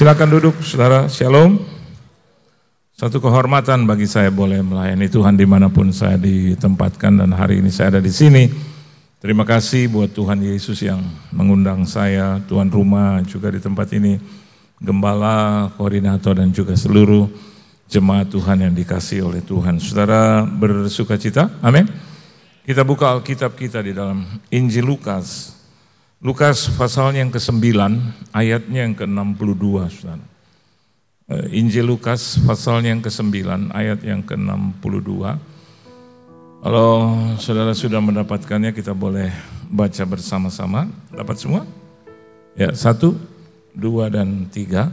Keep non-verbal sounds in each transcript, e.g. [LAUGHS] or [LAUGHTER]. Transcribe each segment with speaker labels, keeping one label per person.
Speaker 1: Silakan duduk, saudara. Shalom. Satu kehormatan bagi saya boleh melayani Tuhan di mana pun saya ditempatkan dan hari ini saya ada di sini. Terima kasih buat Tuhan Yesus yang mengundang saya, Tuhan rumah juga di tempat ini, gembala, koordinator dan juga seluruh jemaat Tuhan yang dikasih oleh Tuhan. Saudara bersuka cita? Amin. Kita buka Alkitab kita di dalam Injil Lukas. Lukas pasalnya yang ke-9, ayatnya yang ke-62, saudara. Eh, Injil Lukas pasalnya yang ke-9 ayat yang ke-62. Kalau saudara sudah mendapatkannya kita boleh baca bersama-sama. Dapat semua? Ya, satu, dua, dan tiga.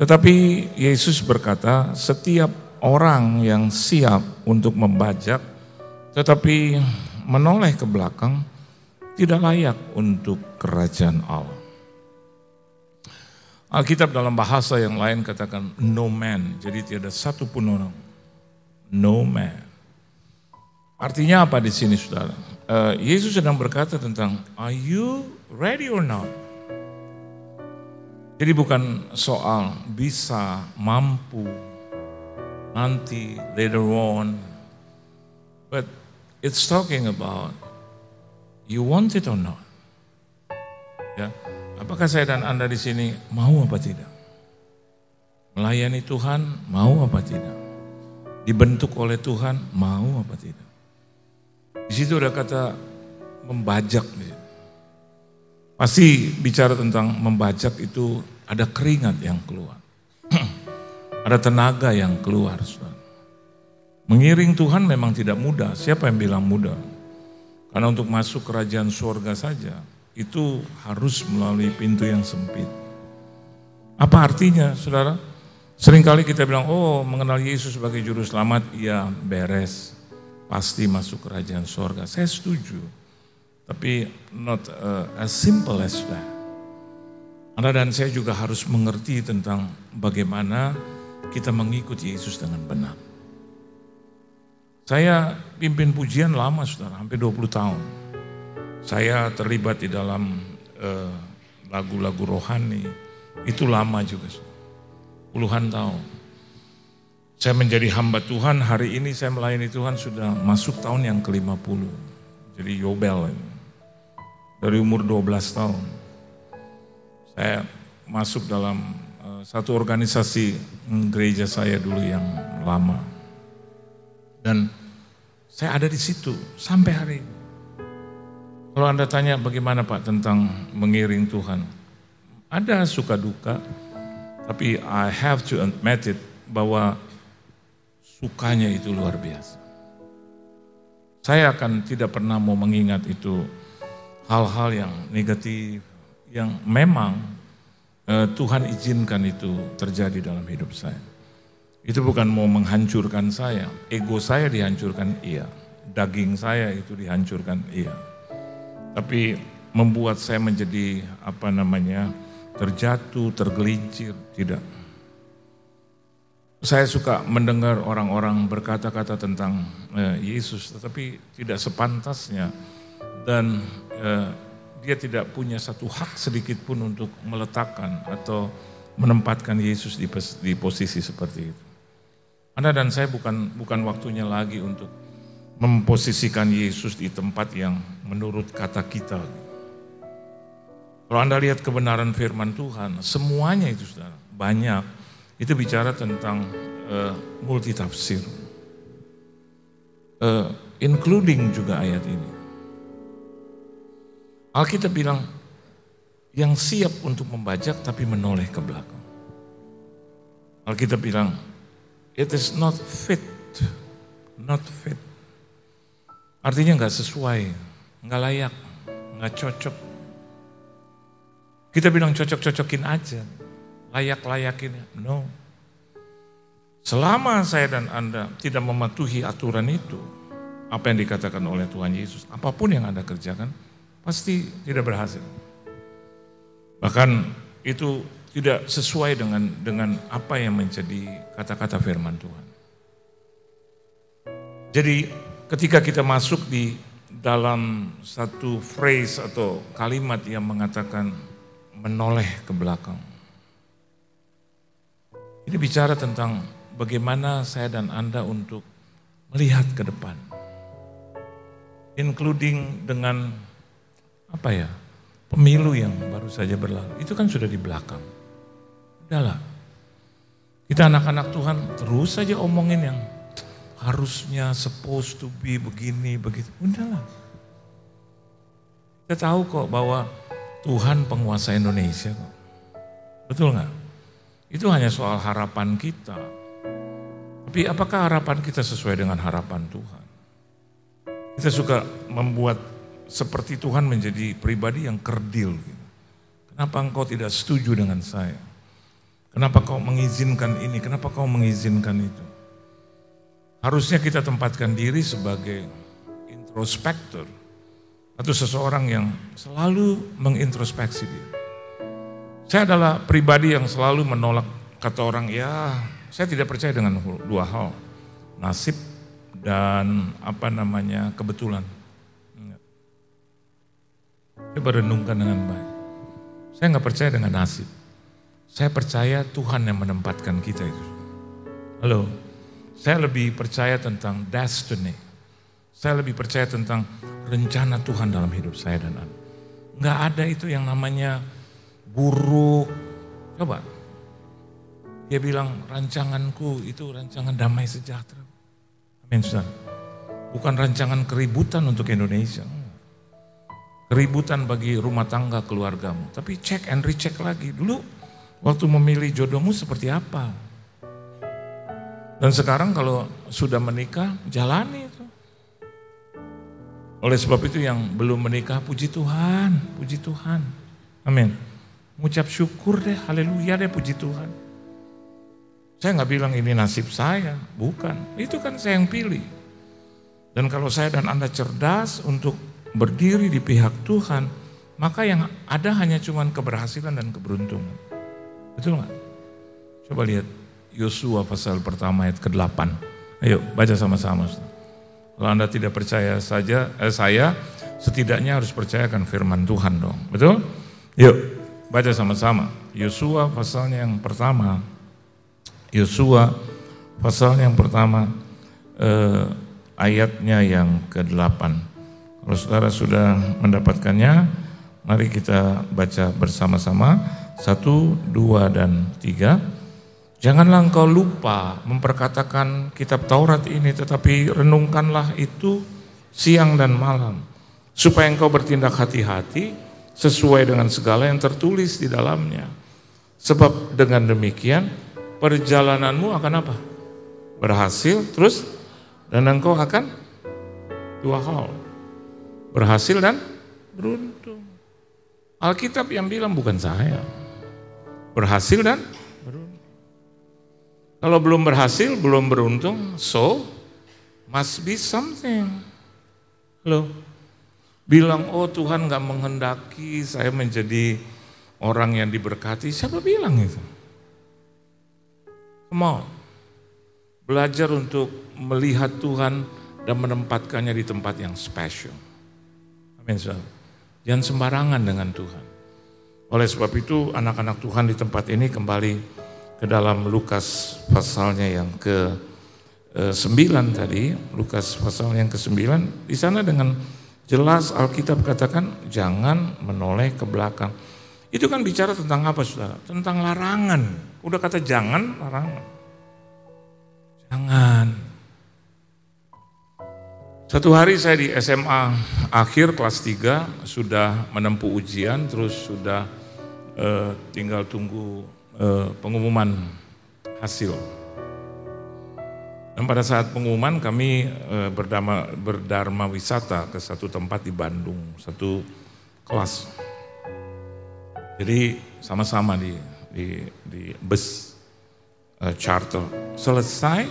Speaker 1: Tetapi Yesus berkata, setiap orang yang siap untuk membajak, tetapi menoleh ke belakang, tidak layak untuk kerajaan Allah. Alkitab dalam bahasa yang lain katakan no man. Jadi tiada satu pun orang. No man. Artinya apa di sini saudara? Uh, Yesus sedang berkata tentang are you ready or not? Jadi bukan soal bisa, mampu, nanti, later on. But it's talking about you want it or not. Ya. Apakah saya dan Anda di sini mau apa tidak? Melayani Tuhan mau apa tidak? Dibentuk oleh Tuhan mau apa tidak? Di situ ada kata membajak. Pasti bicara tentang membajak itu ada keringat yang keluar. [CLEARS THROAT] ada tenaga yang keluar. Mengiring Tuhan memang tidak mudah. Siapa yang bilang mudah? Karena untuk masuk kerajaan surga saja, itu harus melalui pintu yang sempit. Apa artinya, saudara? Seringkali kita bilang, oh mengenal Yesus sebagai juru selamat, iya beres, pasti masuk kerajaan sorga. Saya setuju, tapi not uh, as simple as that. Anda dan saya juga harus mengerti tentang bagaimana kita mengikuti Yesus dengan benar. Saya pimpin pujian lama, saudara, hampir 20 tahun. Saya terlibat di dalam uh, lagu-lagu rohani, itu lama juga, puluhan tahun. Saya menjadi hamba Tuhan, hari ini saya melayani Tuhan sudah masuk tahun yang ke-50. Jadi Yobel, dari umur 12 tahun. Saya masuk dalam uh, satu organisasi gereja saya dulu yang lama. Dan saya ada di situ sampai hari ini. Kalau Anda tanya bagaimana Pak tentang mengiring Tuhan, ada suka duka, tapi I have to admit it bahwa sukanya itu luar biasa. Saya akan tidak pernah mau mengingat itu hal-hal yang negatif, yang memang uh, Tuhan izinkan itu terjadi dalam hidup saya. Itu bukan mau menghancurkan saya, ego saya dihancurkan, iya. Daging saya itu dihancurkan, iya tapi membuat saya menjadi apa namanya terjatuh, tergelincir, tidak. Saya suka mendengar orang-orang berkata-kata tentang eh, Yesus, tetapi tidak sepantasnya dan eh, dia tidak punya satu hak sedikit pun untuk meletakkan atau menempatkan Yesus di, di posisi seperti itu. Anda dan saya bukan bukan waktunya lagi untuk memposisikan Yesus di tempat yang menurut kata kita. Kalau Anda lihat kebenaran firman Tuhan, semuanya itu saudara, banyak. Itu bicara tentang uh, multi tafsir. Uh, including juga ayat ini. Alkitab bilang, yang siap untuk membajak tapi menoleh ke belakang. Alkitab bilang, it is not fit, not fit Artinya nggak sesuai, nggak layak, nggak cocok. Kita bilang cocok-cocokin aja, layak-layakin. No. Selama saya dan Anda tidak mematuhi aturan itu, apa yang dikatakan oleh Tuhan Yesus, apa pun yang Anda kerjakan, pasti tidak berhasil. Bahkan itu tidak sesuai dengan dengan apa yang menjadi kata-kata firman Tuhan. Jadi ketika kita masuk di dalam satu phrase atau kalimat yang mengatakan menoleh ke belakang. Ini bicara tentang bagaimana saya dan Anda untuk melihat ke depan. Including dengan apa ya, pemilu yang baru saja berlalu. Itu kan sudah di belakang. Udahlah, kita anak-anak Tuhan terus saja omongin yang harusnya supposed to be begini, begitu. Udahlah. Kita tahu kok bahwa Tuhan penguasa Indonesia kok. Betul nggak? Itu hanya soal harapan kita. Tapi apakah harapan kita sesuai dengan harapan Tuhan? Kita suka membuat seperti Tuhan menjadi pribadi yang kerdil. Gitu. Kenapa engkau tidak setuju dengan saya? Kenapa kau mengizinkan ini? Kenapa kau mengizinkan itu? Harusnya kita tempatkan diri sebagai introspektor atau seseorang yang selalu mengintrospeksi diri. Saya adalah pribadi yang selalu menolak kata orang, ya saya tidak percaya dengan dua hal, nasib dan apa namanya kebetulan. Coba renungkan dengan baik. Saya nggak percaya dengan nasib. Saya percaya Tuhan yang menempatkan kita itu. Halo, saya lebih percaya tentang destiny. Saya lebih percaya tentang rencana Tuhan dalam hidup saya dan Anda. Enggak ada itu yang namanya buruk. Coba. Dia bilang rancanganku itu rancangan damai sejahtera. Amin, saudara. Bukan rancangan keributan untuk Indonesia. Keributan bagi rumah tangga keluargamu. Tapi cek and recheck lagi. Dulu Waktu memilih jodohmu seperti apa? Dan sekarang kalau sudah menikah, jalani itu. Oleh sebab itu yang belum menikah, puji Tuhan, puji Tuhan. Amin. Mengucap syukur deh, haleluya deh, puji Tuhan. Saya nggak bilang ini nasib saya, bukan. Itu kan saya yang pilih. Dan kalau saya dan Anda cerdas untuk berdiri di pihak Tuhan, maka yang ada hanya cuman keberhasilan dan keberuntungan. Betul nggak? Coba lihat Yosua pasal pertama ayat ke-8. Ayo baca sama-sama. Kalau Anda tidak percaya saja eh, saya, setidaknya harus percayakan firman Tuhan dong. Betul? Yuk, baca sama-sama. Yosua pasalnya yang pertama. Yosua pasalnya yang pertama eh, ayatnya yang ke-8. Kalau saudara sudah mendapatkannya, mari kita baca bersama-sama. Satu, dua, dan tiga. Janganlah engkau lupa memperkatakan kitab Taurat ini, tetapi renungkanlah itu siang dan malam. Supaya engkau bertindak hati-hati sesuai dengan segala yang tertulis di dalamnya. Sebab dengan demikian perjalananmu akan apa? Berhasil terus dan engkau akan dua hal. Berhasil dan beruntung. Alkitab yang bilang bukan saya berhasil dan. Kalau belum berhasil, belum beruntung, so must be something. Loh, bilang oh Tuhan nggak menghendaki saya menjadi orang yang diberkati. Siapa bilang itu? Come on. Belajar untuk melihat Tuhan dan menempatkannya di tempat yang special. Amin. Jangan sembarangan dengan Tuhan. Oleh sebab itu anak-anak Tuhan di tempat ini kembali ke dalam Lukas pasalnya yang ke 9 eh, tadi, Lukas pasal yang ke 9, di sana dengan jelas Alkitab katakan jangan menoleh ke belakang. Itu kan bicara tentang apa saudara? Tentang larangan. Udah kata jangan, larangan. Jangan. Satu hari saya di SMA akhir kelas 3 sudah menempuh ujian terus sudah uh, tinggal tunggu uh, pengumuman hasil. Dan pada saat pengumuman kami uh, berdama, berdharma wisata ke satu tempat di Bandung, satu kelas. Jadi sama-sama di, di, di bus uh, charter. Selesai,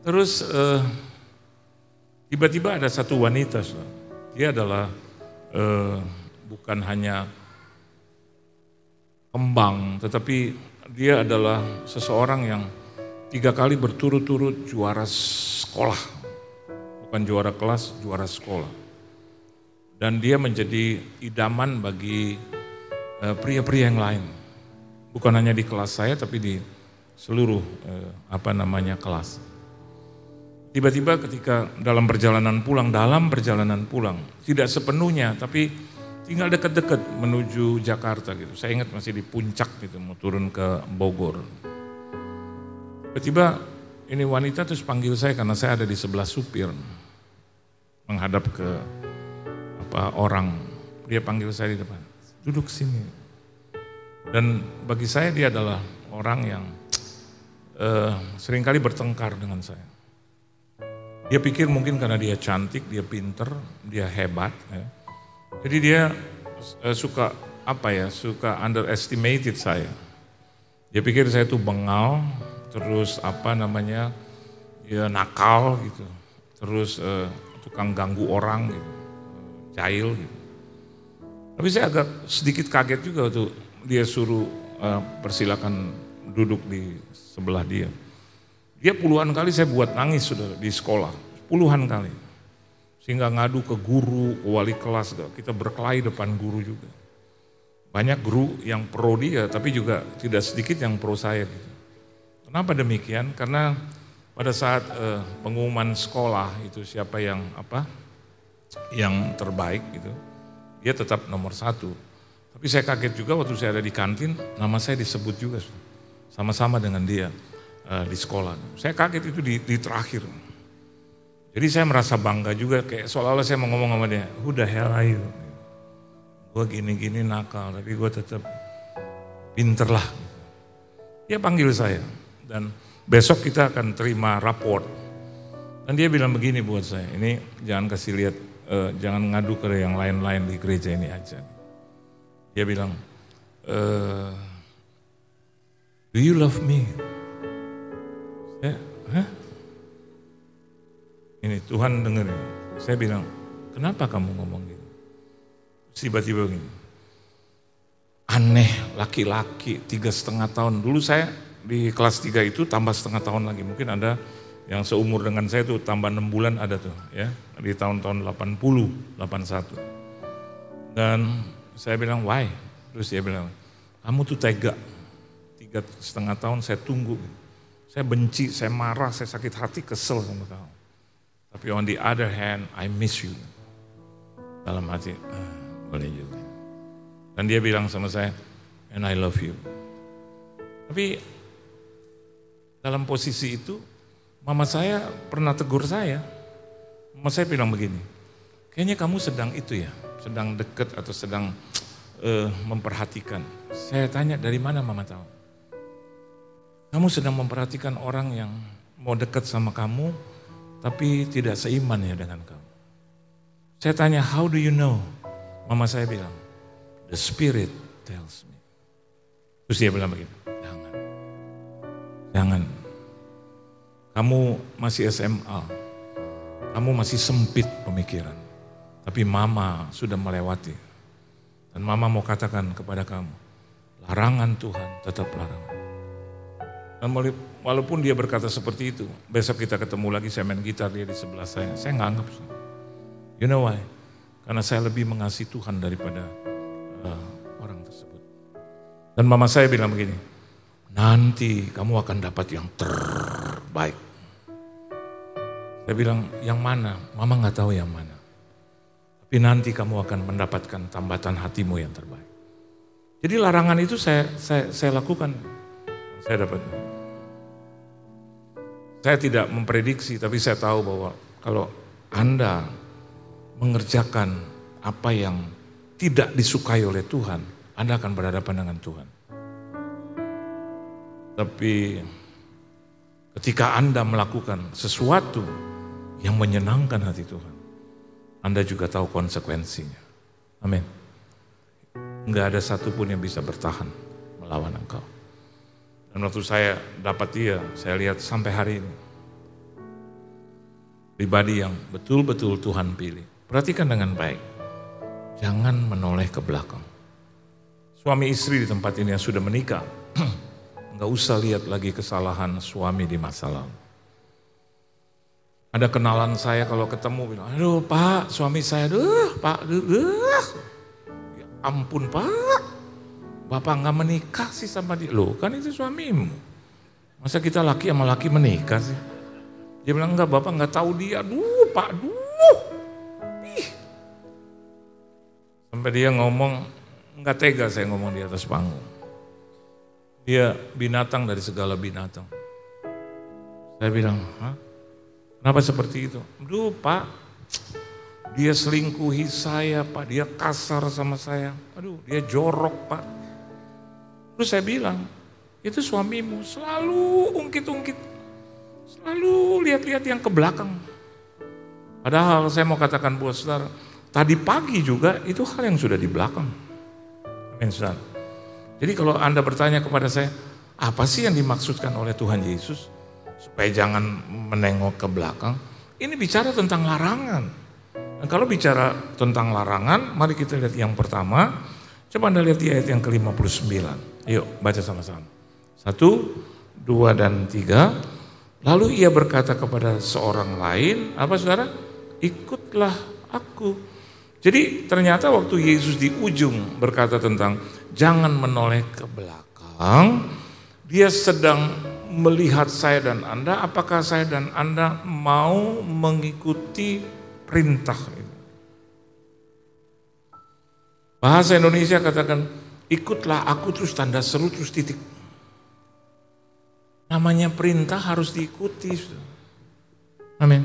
Speaker 1: terus uh, tiba-tiba ada satu wanita, dia adalah uh, bukan hanya kembang, tetapi dia adalah seseorang yang tiga kali berturut-turut juara sekolah. Bukan juara kelas, juara sekolah. Dan dia menjadi idaman bagi eh, pria-pria yang lain. Bukan hanya di kelas saya, tapi di seluruh eh, apa namanya kelas. Tiba-tiba ketika dalam perjalanan pulang, dalam perjalanan pulang, tidak sepenuhnya, tapi tinggal dekat-dekat menuju Jakarta gitu. Saya ingat masih di puncak gitu, mau turun ke Bogor. Tiba-tiba ini wanita terus panggil saya karena saya ada di sebelah supir, menghadap ke apa orang. Dia panggil saya di depan, duduk sini. Dan bagi saya dia adalah orang yang uh, sering kali bertengkar dengan saya. Dia pikir mungkin karena dia cantik, dia pinter, dia hebat. Ya. Jadi dia uh, suka apa ya, suka underestimated saya. Dia pikir saya itu bengal, terus apa namanya, ya nakal gitu, terus uh, tukang ganggu orang gitu, jahil gitu. Tapi saya agak sedikit kaget juga tuh dia suruh uh, persilakan duduk di sebelah dia. Dia puluhan kali saya buat nangis sudah di sekolah, puluhan kali. Sehingga ngadu ke guru, ke wali kelas, kita berkelahi depan guru juga. Banyak guru yang pro dia, tapi juga tidak sedikit yang pro saya. Gitu. Kenapa demikian? Karena pada saat uh, pengumuman sekolah itu siapa yang apa, yang terbaik gitu, dia tetap nomor satu. Tapi saya kaget juga waktu saya ada di kantin, nama saya disebut juga sama-sama dengan dia uh, di sekolah. Saya kaget itu di, di terakhir. Jadi saya merasa bangga juga kayak seolah-olah saya mau ngomong sama dia, the hell are you? Gue gini-gini nakal, tapi gue tetap pinter lah. Dia panggil saya dan besok kita akan terima raport. Dan dia bilang begini buat saya, ini jangan kasih lihat, uh, jangan ngadu ke yang lain-lain di gereja ini aja. Dia bilang, uh, do you love me? Ya, Hah? Ini Tuhan dengerin. Saya bilang, kenapa kamu ngomong gitu? Tiba-tiba begini. Aneh, laki-laki tiga setengah tahun. Dulu saya di kelas tiga itu tambah setengah tahun lagi. Mungkin ada yang seumur dengan saya tuh tambah enam bulan ada tuh ya. Di tahun-tahun 80, 81. Dan saya bilang, why? Terus dia bilang, kamu tuh tega. Tiga setengah tahun saya tunggu. Saya benci, saya marah, saya sakit hati, kesel sama kamu. Tapi on the other hand, I miss you. Dalam hati, ah, boleh juga. Dan dia bilang sama saya, and I love you. Tapi dalam posisi itu, mama saya pernah tegur saya. Mama saya bilang begini, kayaknya kamu sedang itu ya, sedang deket atau sedang uh, memperhatikan. Saya tanya dari mana mama tahu? Kamu sedang memperhatikan orang yang mau dekat sama kamu, tapi tidak seiman ya dengan kamu. Saya tanya, how do you know? Mama saya bilang, the spirit tells me. Terus dia bilang begini, jangan. Jangan. Kamu masih SMA. Kamu masih sempit pemikiran. Tapi mama sudah melewati. Dan mama mau katakan kepada kamu, larangan Tuhan tetap larangan. Dan walaupun dia berkata seperti itu, besok kita ketemu lagi saya main gitar dia di sebelah saya. Saya nggak anggap. You know why? Karena saya lebih mengasihi Tuhan daripada uh, orang tersebut. Dan mama saya bilang begini, nanti kamu akan dapat yang terbaik. Saya bilang, yang mana? Mama nggak tahu yang mana. Tapi nanti kamu akan mendapatkan tambatan hatimu yang terbaik. Jadi larangan itu saya saya, saya lakukan. Saya dapat saya tidak memprediksi, tapi saya tahu bahwa kalau Anda mengerjakan apa yang tidak disukai oleh Tuhan, Anda akan berhadapan dengan Tuhan. Tapi ketika Anda melakukan sesuatu yang menyenangkan hati Tuhan, Anda juga tahu konsekuensinya. Amin. Enggak ada satupun yang bisa bertahan melawan engkau. Dan waktu saya dapat dia, saya lihat sampai hari ini. Pribadi yang betul-betul Tuhan pilih. Perhatikan dengan baik. Jangan menoleh ke belakang. Suami istri di tempat ini yang sudah menikah, [CLEARS THROAT] nggak usah lihat lagi kesalahan suami di masa lalu. Ada kenalan saya kalau ketemu bilang, aduh pak suami saya, aduh pak, aduh, ya ampun pak, Bapak nggak menikah sih sama dia. Loh kan itu suamimu. Masa kita laki sama laki menikah sih? Dia bilang, enggak bapak enggak tahu dia. Duh pak, duh. Ih. Sampai dia ngomong, enggak tega saya ngomong di atas panggung. Dia binatang dari segala binatang. Saya bilang, Hah? kenapa seperti itu? Duh pak, dia selingkuhi saya pak, dia kasar sama saya. Aduh, dia jorok pak. Terus saya bilang, itu suamimu selalu ungkit-ungkit. Selalu lihat-lihat yang ke belakang. Padahal saya mau katakan buat saudara, tadi pagi juga itu hal yang sudah di belakang. Amin saudara. Jadi kalau Anda bertanya kepada saya, apa sih yang dimaksudkan oleh Tuhan Yesus? Supaya jangan menengok ke belakang. Ini bicara tentang larangan. Dan kalau bicara tentang larangan, mari kita lihat yang pertama. Coba Anda lihat di ayat yang ke-59. Yuk baca sama-sama. Satu, dua, dan tiga. Lalu ia berkata kepada seorang lain, apa saudara? Ikutlah aku. Jadi ternyata waktu Yesus di ujung berkata tentang jangan menoleh ke belakang, dia sedang melihat saya dan Anda, apakah saya dan Anda mau mengikuti perintah itu. Bahasa Indonesia katakan, ikutlah aku terus tanda seru terus titik. Namanya perintah harus diikuti. Amin.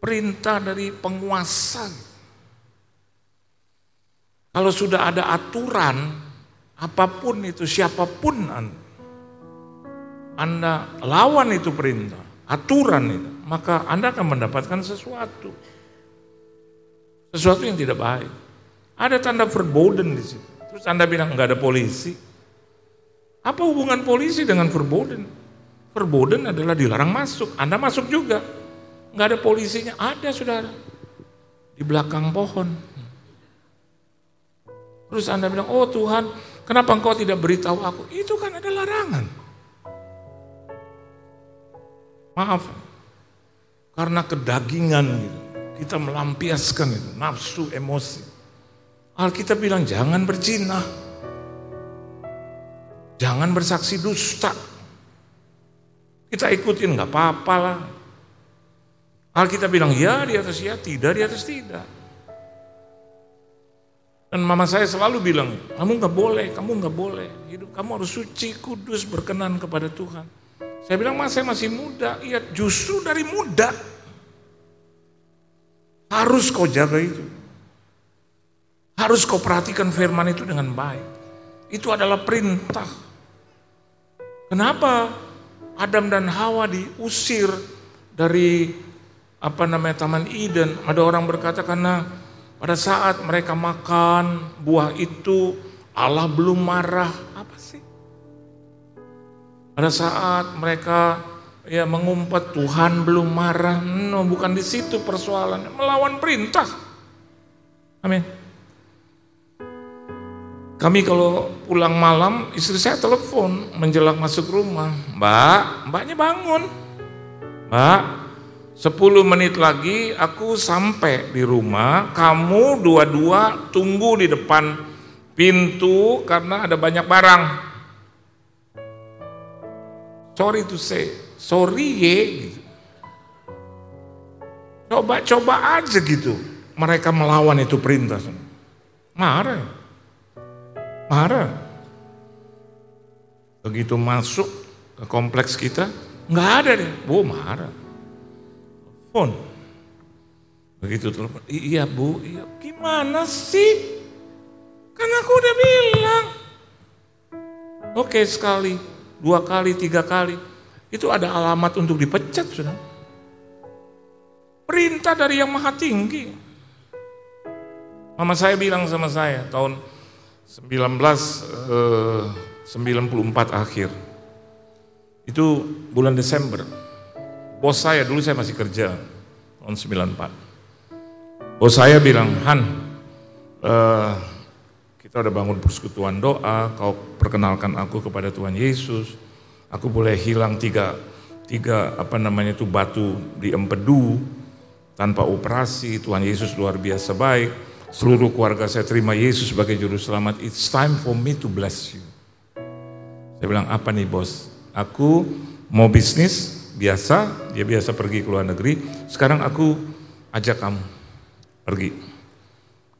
Speaker 1: Perintah dari penguasa. Kalau sudah ada aturan, apa pun itu, siapa pun Anda, anda lawan itu perintah, aturan itu, maka Anda akan mendapatkan sesuatu. Sesuatu yang tidak baik. Ada tanda verboden di situ. Terus Anda bilang nggak ada polisi. Apa hubungan polisi dengan verboden? Verboden adalah dilarang masuk. Anda masuk juga. Nggak ada polisinya. Ada saudara. Di belakang pohon. Terus Anda bilang, oh Tuhan, kenapa engkau tidak beritahu aku? Itu kan ada larangan. Maaf, karena kedagingan gitu, kita melampiaskan itu, nafsu, emosi. Alkitab bilang jangan berzina, Jangan bersaksi dusta. Kita ikutin nggak apa-apa lah. Alkitab bilang ya di atas ya, tidak di atas tidak. Dan mama saya selalu bilang, kamu nggak boleh, kamu nggak boleh. Hidup kamu harus suci, kudus, berkenan kepada Tuhan. Saya bilang, mas saya masih muda. Iya, justru dari muda. Harus kau jaga itu. Harus kau perhatikan firman itu dengan baik. Itu adalah perintah. Kenapa Adam dan Hawa diusir dari apa namanya Taman Eden? Ada orang berkata karena pada saat mereka makan buah itu Allah belum marah. Apa sih? Pada saat mereka ya mengumpat Tuhan belum marah. No, bukan di situ persoalannya. Melawan perintah. Amin. Kami kalau pulang malam, istri saya telepon menjelang masuk rumah. Mbak, mbaknya bangun. Mbak, 10 menit lagi aku sampai di rumah, kamu dua-dua tunggu di depan pintu karena ada banyak barang. Sorry to say, sorry ye. Gitu. Coba-coba aja gitu. Mereka melawan itu perintah. Marah. Marah. Begitu masuk ke kompleks kita, nggak ada deh. Bu marah. Phone. Begitu telepon, iya bu, iya. gimana sih? Kan aku udah bilang. Oke sekali, dua kali, tiga kali. Itu ada alamat untuk dipecat sudah. Perintah dari yang maha tinggi. Mama saya bilang sama saya tahun 1994 eh, akhir. Itu bulan Desember. Bos saya dulu saya masih kerja tahun 94. Bos saya bilang, "Han, uh, kita udah bangun persekutuan doa, kau perkenalkan aku kepada Tuhan Yesus. Aku boleh hilang tiga tiga apa namanya itu batu di empedu tanpa operasi. Tuhan Yesus luar biasa baik." Seluruh keluarga saya terima Yesus sebagai juru selamat. It's time for me to bless you. Saya bilang, apa nih bos? aku mau bisnis biasa, dia biasa pergi ke luar negeri. Sekarang aku ajak kamu pergi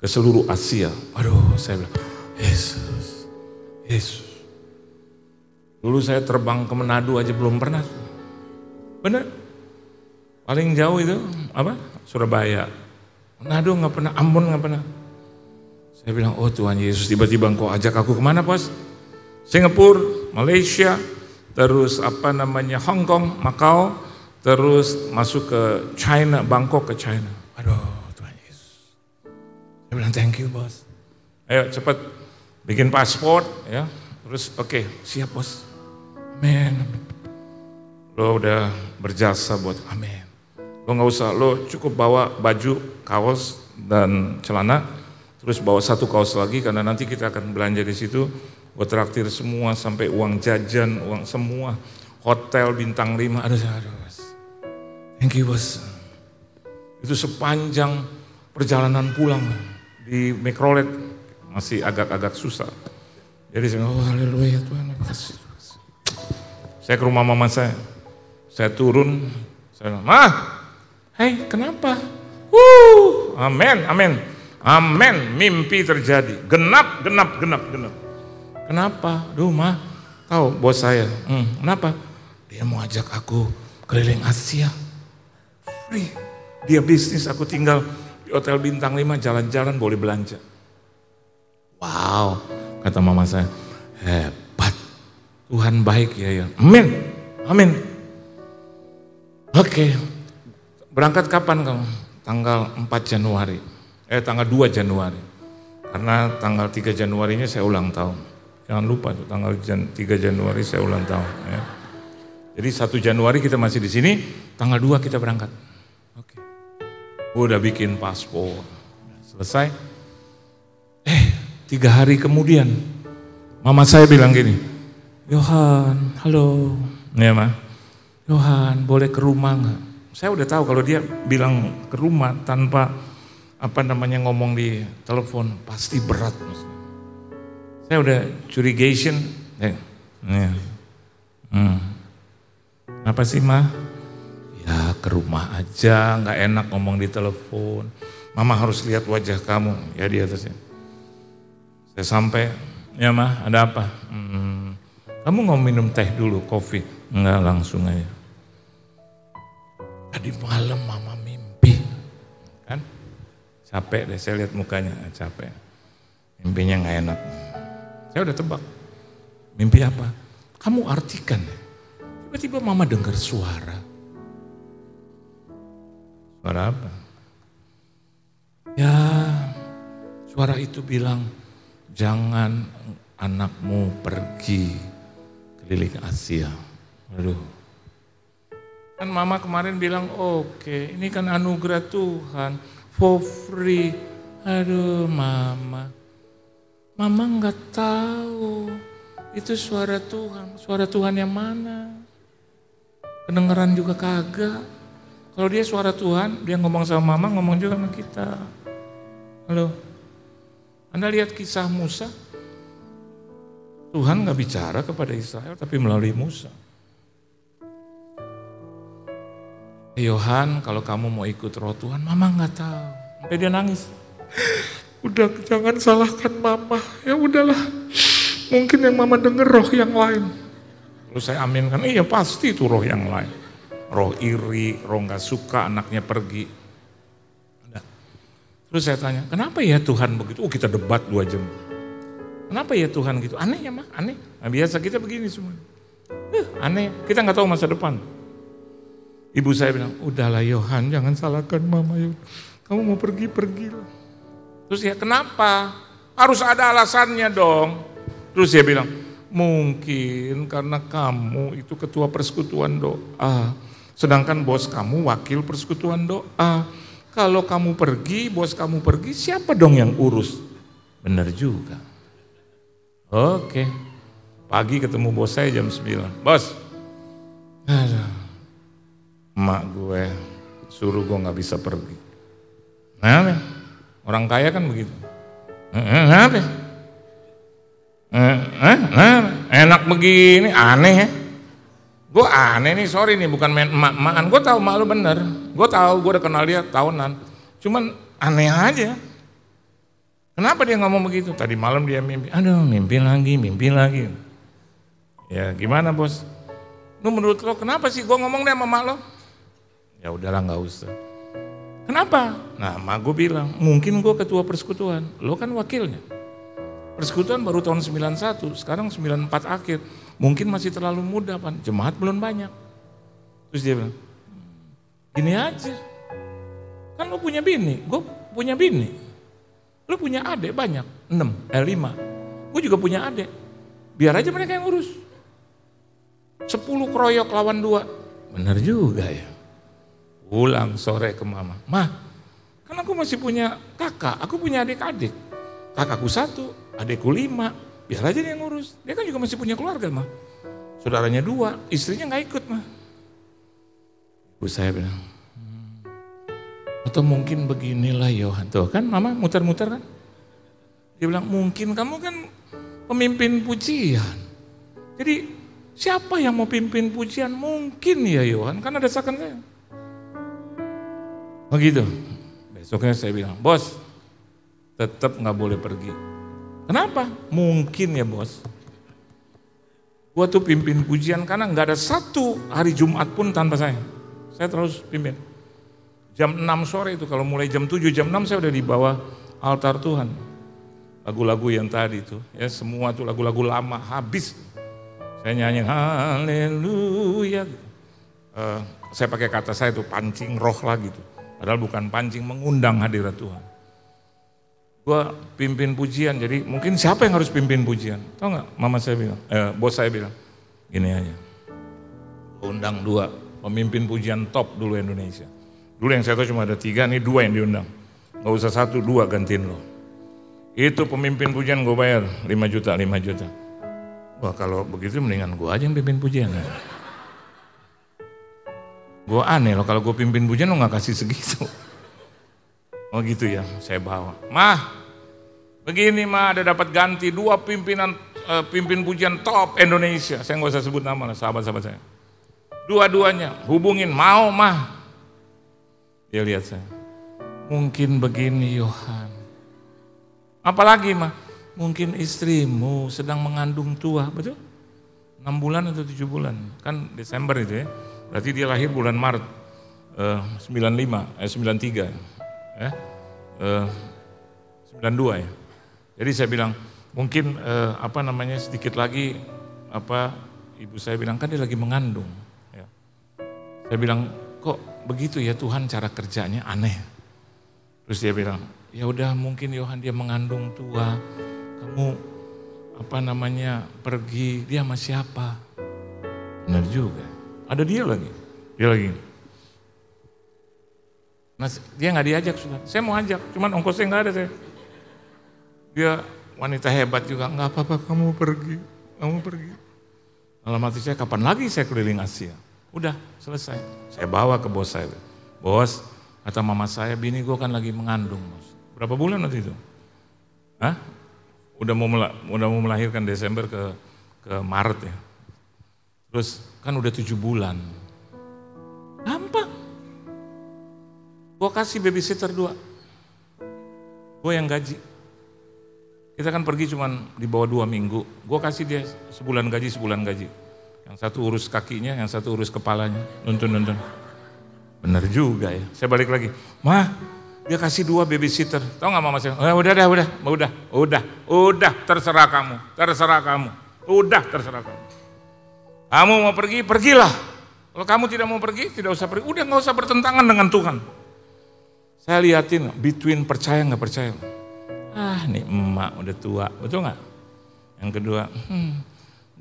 Speaker 1: ke seluruh Asia. Aduh, saya bilang, Yesus, Yesus. Dulu saya terbang ke Manado aja belum pernah. Benar? Paling jauh itu apa? Surabaya. Manado nggak pernah, Ambon nggak pernah. Saya bilang, oh Tuhan Yesus tiba-tiba engkau ajak aku ke mana pas? Singapura, Malaysia, terus apa namanya Hong Kong, Macau, terus masuk ke China, Bangkok ke China. Aduh Tuhan Yesus. Saya bilang thank you bos. Ayo cepat bikin paspor ya. Terus oke okay, siap bos. Amin. Lo udah berjasa buat amin. Lo nggak usah, lo cukup bawa baju, kaos dan celana Terus bawa satu kaos lagi karena nanti kita akan belanja di situ. Gue traktir semua sampai uang jajan, uang semua. Hotel bintang lima. Aduh, aduh, bos. Thank you bos. Itu sepanjang perjalanan pulang di Mikrolet masih agak-agak susah. Jadi saya, oh haleluya Tuhan. Saya ke rumah mama saya, saya turun, saya mah, hei kenapa? Wuh, amin, amin. Amin, mimpi terjadi. Genap, genap, genap, genap. Kenapa? Duh mah, tahu bos saya. Hmm, kenapa? Dia mau ajak aku keliling Asia. Free. Dia bisnis, aku tinggal di hotel bintang 5, jalan-jalan boleh belanja. Wow, kata mama saya, hebat. Tuhan baik ya ya. Amin, amin. Oke, berangkat kapan kamu? Tanggal 4 Januari eh tanggal 2 Januari. Karena tanggal 3 Januarinya saya ulang tahun. Jangan lupa tuh tanggal 3 Januari saya ulang tahun. Ya. Jadi 1 Januari kita masih di sini, tanggal 2 kita berangkat. Oke. Udah bikin paspor. Selesai. Eh, tiga hari kemudian, mama saya bilang gini, Yohan, halo. Ya ma, Yohan boleh ke rumah nggak? Saya udah tahu kalau dia bilang ke rumah tanpa apa namanya ngomong di telepon pasti berat. Saya udah curigation. Ya. ya. Hmm. Apa sih mah? Ya ke rumah aja, nggak enak ngomong di telepon. Mama harus lihat wajah kamu ya di atasnya. Saya sampai, ya mah ada apa? Hmm. Kamu mau minum teh dulu, kopi? Enggak langsung aja. Tadi malam mama Capek deh, saya lihat mukanya, ah, capek. Mimpinya nggak enak. Saya udah tebak. Mimpi apa? Kamu artikan. Tiba-tiba mama dengar suara. Suara apa? Ya, suara itu bilang, jangan anakmu pergi keliling Asia. Aduh. Kan mama kemarin bilang, oke, okay, ini kan anugerah Tuhan for free. Aduh mama, mama nggak tahu itu suara Tuhan. Suara Tuhan yang mana? Kedengeran juga kagak. Kalau dia suara Tuhan, dia ngomong sama mama, ngomong juga sama kita. Halo, Anda lihat kisah Musa? Tuhan nggak bicara kepada Israel, tapi melalui Musa. Yohan kalau kamu mau ikut roh Tuhan, mama nggak tahu. Sampai dia nangis. [GASPS] Udah jangan salahkan mama, ya udahlah. Mungkin yang mama denger roh yang lain. Lalu saya aminkan, iya pasti itu roh yang lain. Roh iri, roh nggak suka anaknya pergi. Udah. Terus saya tanya, kenapa ya Tuhan begitu? Oh kita debat dua jam. Kenapa ya Tuhan gitu? Aneh ya mah, aneh. Nah, biasa kita begini semua. Uh, aneh, kita nggak tahu masa depan. Ibu saya bilang, udahlah Yohan jangan salahkan mama yuk. Kamu mau pergi, pergi Terus ya kenapa? Harus ada alasannya dong. Terus dia bilang, mungkin karena kamu itu ketua persekutuan doa. Sedangkan bos kamu wakil persekutuan doa. Kalau kamu pergi, bos kamu pergi, siapa dong yang urus? Benar juga. Oke. Pagi ketemu bos saya jam 9. Bos. Aduh emak gue suruh gue nggak bisa pergi. Nah, orang kaya kan begitu. Kenapa? Eh, eh, enak begini, aneh ya. Gue aneh nih, sorry nih, bukan main emak-emakan. Gue tahu mak lu bener. Gue tahu, gue udah kenal dia tahunan. Cuman aneh aja. Kenapa dia ngomong begitu? Tadi malam dia mimpi, aduh mimpi lagi, mimpi lagi. Ya gimana bos? Lu menurut lo kenapa sih gue ngomong deh sama mak lo? Ya udahlah nggak usah. Kenapa? Nah mak gue bilang, mungkin gue ketua persekutuan, lo kan wakilnya. Persekutuan baru tahun 91, sekarang 94 akhir. Mungkin masih terlalu muda, Pan. Jemaat belum banyak. Terus dia bilang, gini aja. Kan lo punya bini, gue punya bini. Lo punya adik banyak, 6, eh 5. Gue juga punya adik. Biar aja mereka yang urus. 10 keroyok lawan dua. Benar juga ya. Pulang sore ke mama. Mah, kan aku masih punya kakak, aku punya adik-adik. Kakakku satu, adikku lima, Biar aja dia ngurus. Dia kan juga masih punya keluarga mah. Saudaranya dua, istrinya nggak ikut mah. Ibu saya bilang, hmm, atau mungkin beginilah Yohan. Tuh kan mama muter-muter kan. Dia bilang, mungkin kamu kan pemimpin pujian. Jadi siapa yang mau pimpin pujian? Mungkin ya Yohan, kan ada sakan saya. Begitu. Besoknya saya bilang, bos tetap nggak boleh pergi. Kenapa? Mungkin ya bos. Gua tuh pimpin pujian karena nggak ada satu hari Jumat pun tanpa saya. Saya terus pimpin. Jam 6 sore itu kalau mulai jam 7, jam 6 saya udah di bawah altar Tuhan. Lagu-lagu yang tadi itu, ya semua tuh lagu-lagu lama habis. Saya nyanyi haleluya. Uh, saya pakai kata saya itu pancing roh lah gitu. Padahal bukan pancing, mengundang hadirat Tuhan gue pimpin pujian, jadi mungkin siapa yang harus pimpin pujian? Tahu nggak? Mama saya bilang, eh, bos saya bilang, gini aja, undang dua pemimpin pujian top dulu Indonesia. Dulu yang saya tahu cuma ada tiga, nih dua yang diundang. Gak usah satu, dua gantiin lo. Itu pemimpin pujian gue bayar 5 juta, 5 juta. Wah kalau begitu mendingan gue aja yang pimpin pujian. Ya. Gue aneh loh kalau gue pimpin pujian lo gak kasih segitu. Oh gitu ya, saya bawa. Mah, begini mah ada dapat ganti dua pimpinan uh, pimpin pujian top Indonesia. Saya nggak usah sebut nama lah, sahabat-sahabat saya. Dua-duanya hubungin mau mah. Dia lihat saya. Mungkin begini Yohan. Apalagi mah? Mungkin istrimu sedang mengandung tua, betul? 6 bulan atau 7 bulan. Kan Desember itu ya. Berarti dia lahir bulan Maret. Uh, 95, eh 93 eh, eh, 92 ya. Jadi saya bilang mungkin eh, apa namanya sedikit lagi apa ibu saya bilang kan dia lagi mengandung. Ya. Saya bilang kok begitu ya Tuhan cara kerjanya aneh. Terus dia bilang ya udah mungkin Yohan dia mengandung tua, kamu apa namanya pergi dia sama siapa? Benar juga. Ada dia lagi. Dia lagi Nah, dia nggak diajak sudah. Saya mau ajak, cuman ongkosnya nggak ada saya. Dia wanita hebat juga, nggak apa-apa kamu pergi, kamu pergi. Dalam hati saya, kapan lagi saya keliling Asia? Udah, selesai. Saya bawa ke bos saya. Bos, kata mama saya, bini gue kan lagi mengandung. Bos. Berapa bulan waktu itu? Hah? Udah mau, udah mau melahirkan Desember ke ke Maret ya. Terus kan udah tujuh bulan. Gampang. Gue kasih babysitter dua. Gue yang gaji. Kita kan pergi cuman di bawah dua minggu. Gue kasih dia sebulan gaji, sebulan gaji. Yang satu urus kakinya, yang satu urus kepalanya. Nuntun-nuntun. Bener juga ya. Saya balik lagi. Mah, dia kasih dua babysitter. Tahu nggak mama saya? Oh, udah, udah, udah, udah, udah, udah, terserah kamu, terserah kamu, udah, terserah kamu. Kamu mau pergi, pergilah. Kalau kamu tidak mau pergi, tidak usah pergi. Udah nggak usah bertentangan dengan Tuhan. Saya liatin between percaya nggak percaya. Ah nih emak udah tua, betul nggak? Yang kedua, hmm,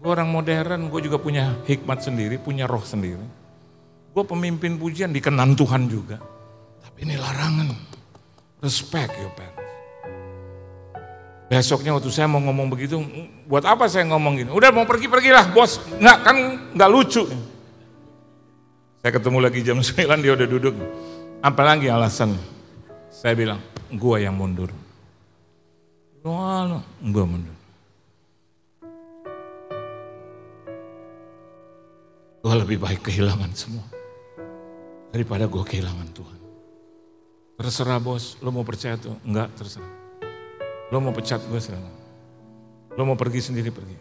Speaker 1: gue orang modern, gue juga punya hikmat sendiri, punya roh sendiri. Gue pemimpin pujian dikenan Tuhan juga. Tapi ini larangan. Respect your parents. Besoknya waktu saya mau ngomong begitu, buat apa saya ngomong gini? Udah mau pergi pergilah bos, nggak kan nggak lucu. Saya ketemu lagi jam [LAUGHS] 9 dia udah duduk. Apalagi alasan? Saya bilang, gua yang mundur. Wah, gua mundur. Gue lebih baik kehilangan semua. Daripada gue kehilangan Tuhan. Terserah bos, lo mau percaya tuh? Enggak, terserah. Lo mau pecat gue silahkan. Lo mau pergi sendiri pergi.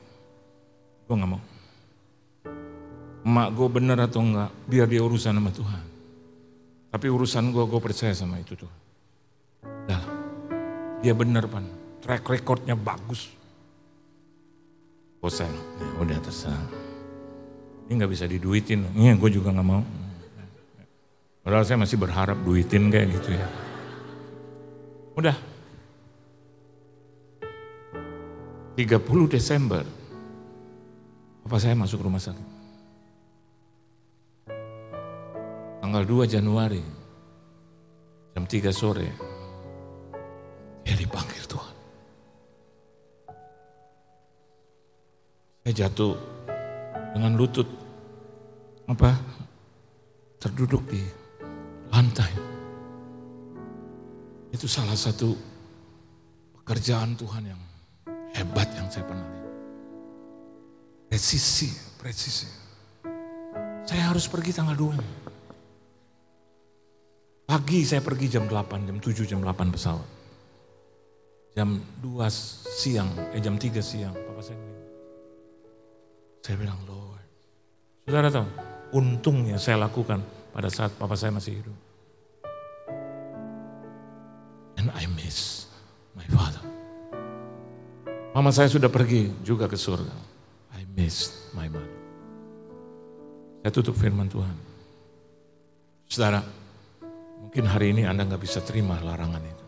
Speaker 1: Gue gak mau. Emak gue bener atau enggak, biar dia urusan sama Tuhan. Tapi urusan gue, gue percaya sama itu tuh. Dah, dia bener pan. Track recordnya bagus. Bosan, ya udah terserah. Ini nggak bisa diduitin, ini gue juga nggak mau. Padahal saya masih berharap duitin kayak gitu ya. Udah. 30 Desember, apa saya masuk rumah sakit. Tanggal 2 Januari, jam 3 sore, dia dipanggil Tuhan. Saya jatuh dengan lutut apa terduduk di lantai. Itu salah satu pekerjaan Tuhan yang hebat yang saya pernah lihat. Presisi, presisi. Saya harus pergi tanggal 2. Pagi saya pergi jam 8, jam 7, jam 8 pesawat. Jam 2 siang, eh jam 3 siang, papa saya bilang. Saya bilang, Lord. Saudara tahu, untungnya saya lakukan pada saat papa saya masih hidup. And I miss my father. Mama saya sudah pergi juga ke surga. I miss my mother. Saya tutup firman Tuhan. Saudara, mungkin hari ini Anda nggak bisa terima larangan itu.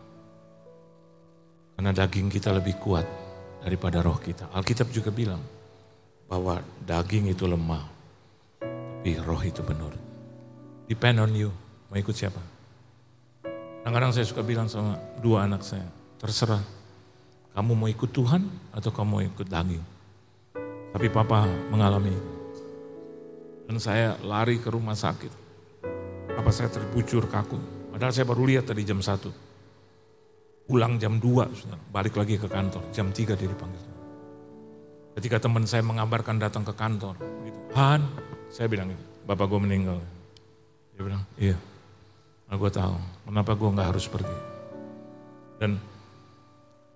Speaker 1: Karena daging kita lebih kuat daripada roh kita. Alkitab juga bilang bahwa daging itu lemah, tapi roh itu menurut. Depend on you, mau ikut siapa? Kadang-kadang saya suka bilang sama dua anak saya, terserah kamu mau ikut Tuhan atau kamu mau ikut daging. Tapi papa mengalami dan saya lari ke rumah sakit. Apa saya terbujur kaku. Padahal saya baru lihat tadi jam 1. Pulang jam 2, balik lagi ke kantor. Jam 3 dia dipanggil. Ketika teman saya mengabarkan datang ke kantor. Gitu. Han, saya bilang gitu, bapak gue meninggal. Dia bilang, iya. Nah, gue tahu, kenapa gue gak harus pergi. Dan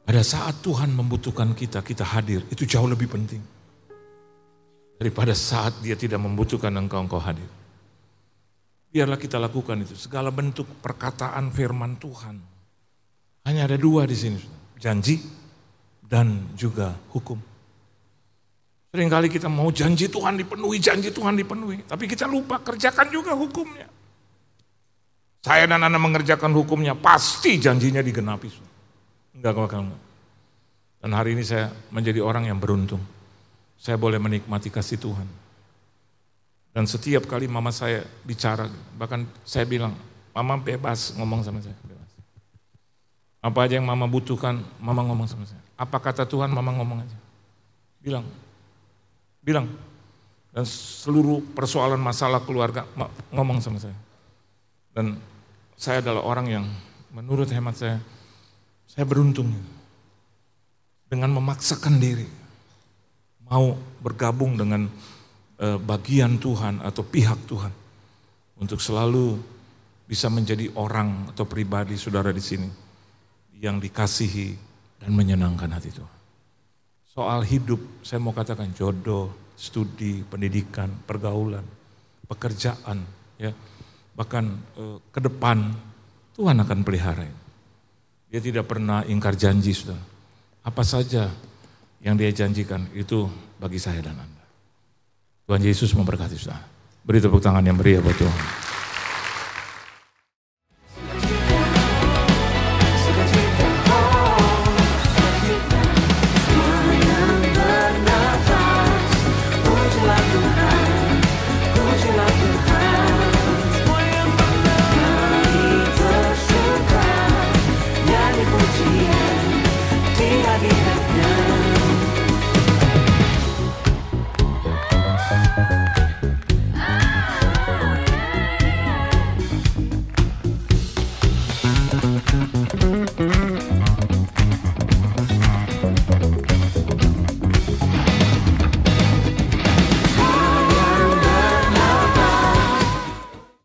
Speaker 1: pada saat Tuhan membutuhkan kita, kita hadir. Itu jauh lebih penting. Daripada saat dia tidak membutuhkan engkau, engkau hadir. Biarlah kita lakukan itu. Segala bentuk perkataan firman Tuhan. Hanya ada dua di sini. Janji dan juga hukum. Seringkali kita mau janji Tuhan dipenuhi, janji Tuhan dipenuhi. Tapi kita lupa kerjakan juga hukumnya. Saya dan Anda mengerjakan hukumnya, pasti janjinya digenapi. Enggak, bakal enggak. Dan hari ini saya menjadi orang yang beruntung. Saya boleh menikmati kasih Tuhan. Dan setiap kali mama saya bicara, bahkan saya bilang, mama bebas ngomong sama saya. Bebas. Apa aja yang mama butuhkan, mama ngomong sama saya. Apa kata Tuhan, mama ngomong aja. Bilang, bilang. Dan seluruh persoalan masalah keluarga ngomong sama saya. Dan saya adalah orang yang menurut hemat saya, saya beruntung dengan memaksakan diri mau bergabung dengan eh, bagian Tuhan atau pihak Tuhan untuk selalu bisa menjadi orang atau pribadi saudara di sini yang dikasihi dan menyenangkan hati Tuhan. Soal hidup, saya mau katakan jodoh, studi, pendidikan, pergaulan, pekerjaan, ya bahkan eh, ke depan Tuhan akan pelihara. Dia tidak pernah ingkar janji, sudah. Apa saja yang dia janjikan itu bagi saya dan Anda. Tuhan Yesus memberkati saudara. Beri tepuk tangan yang meriah buat Tuhan.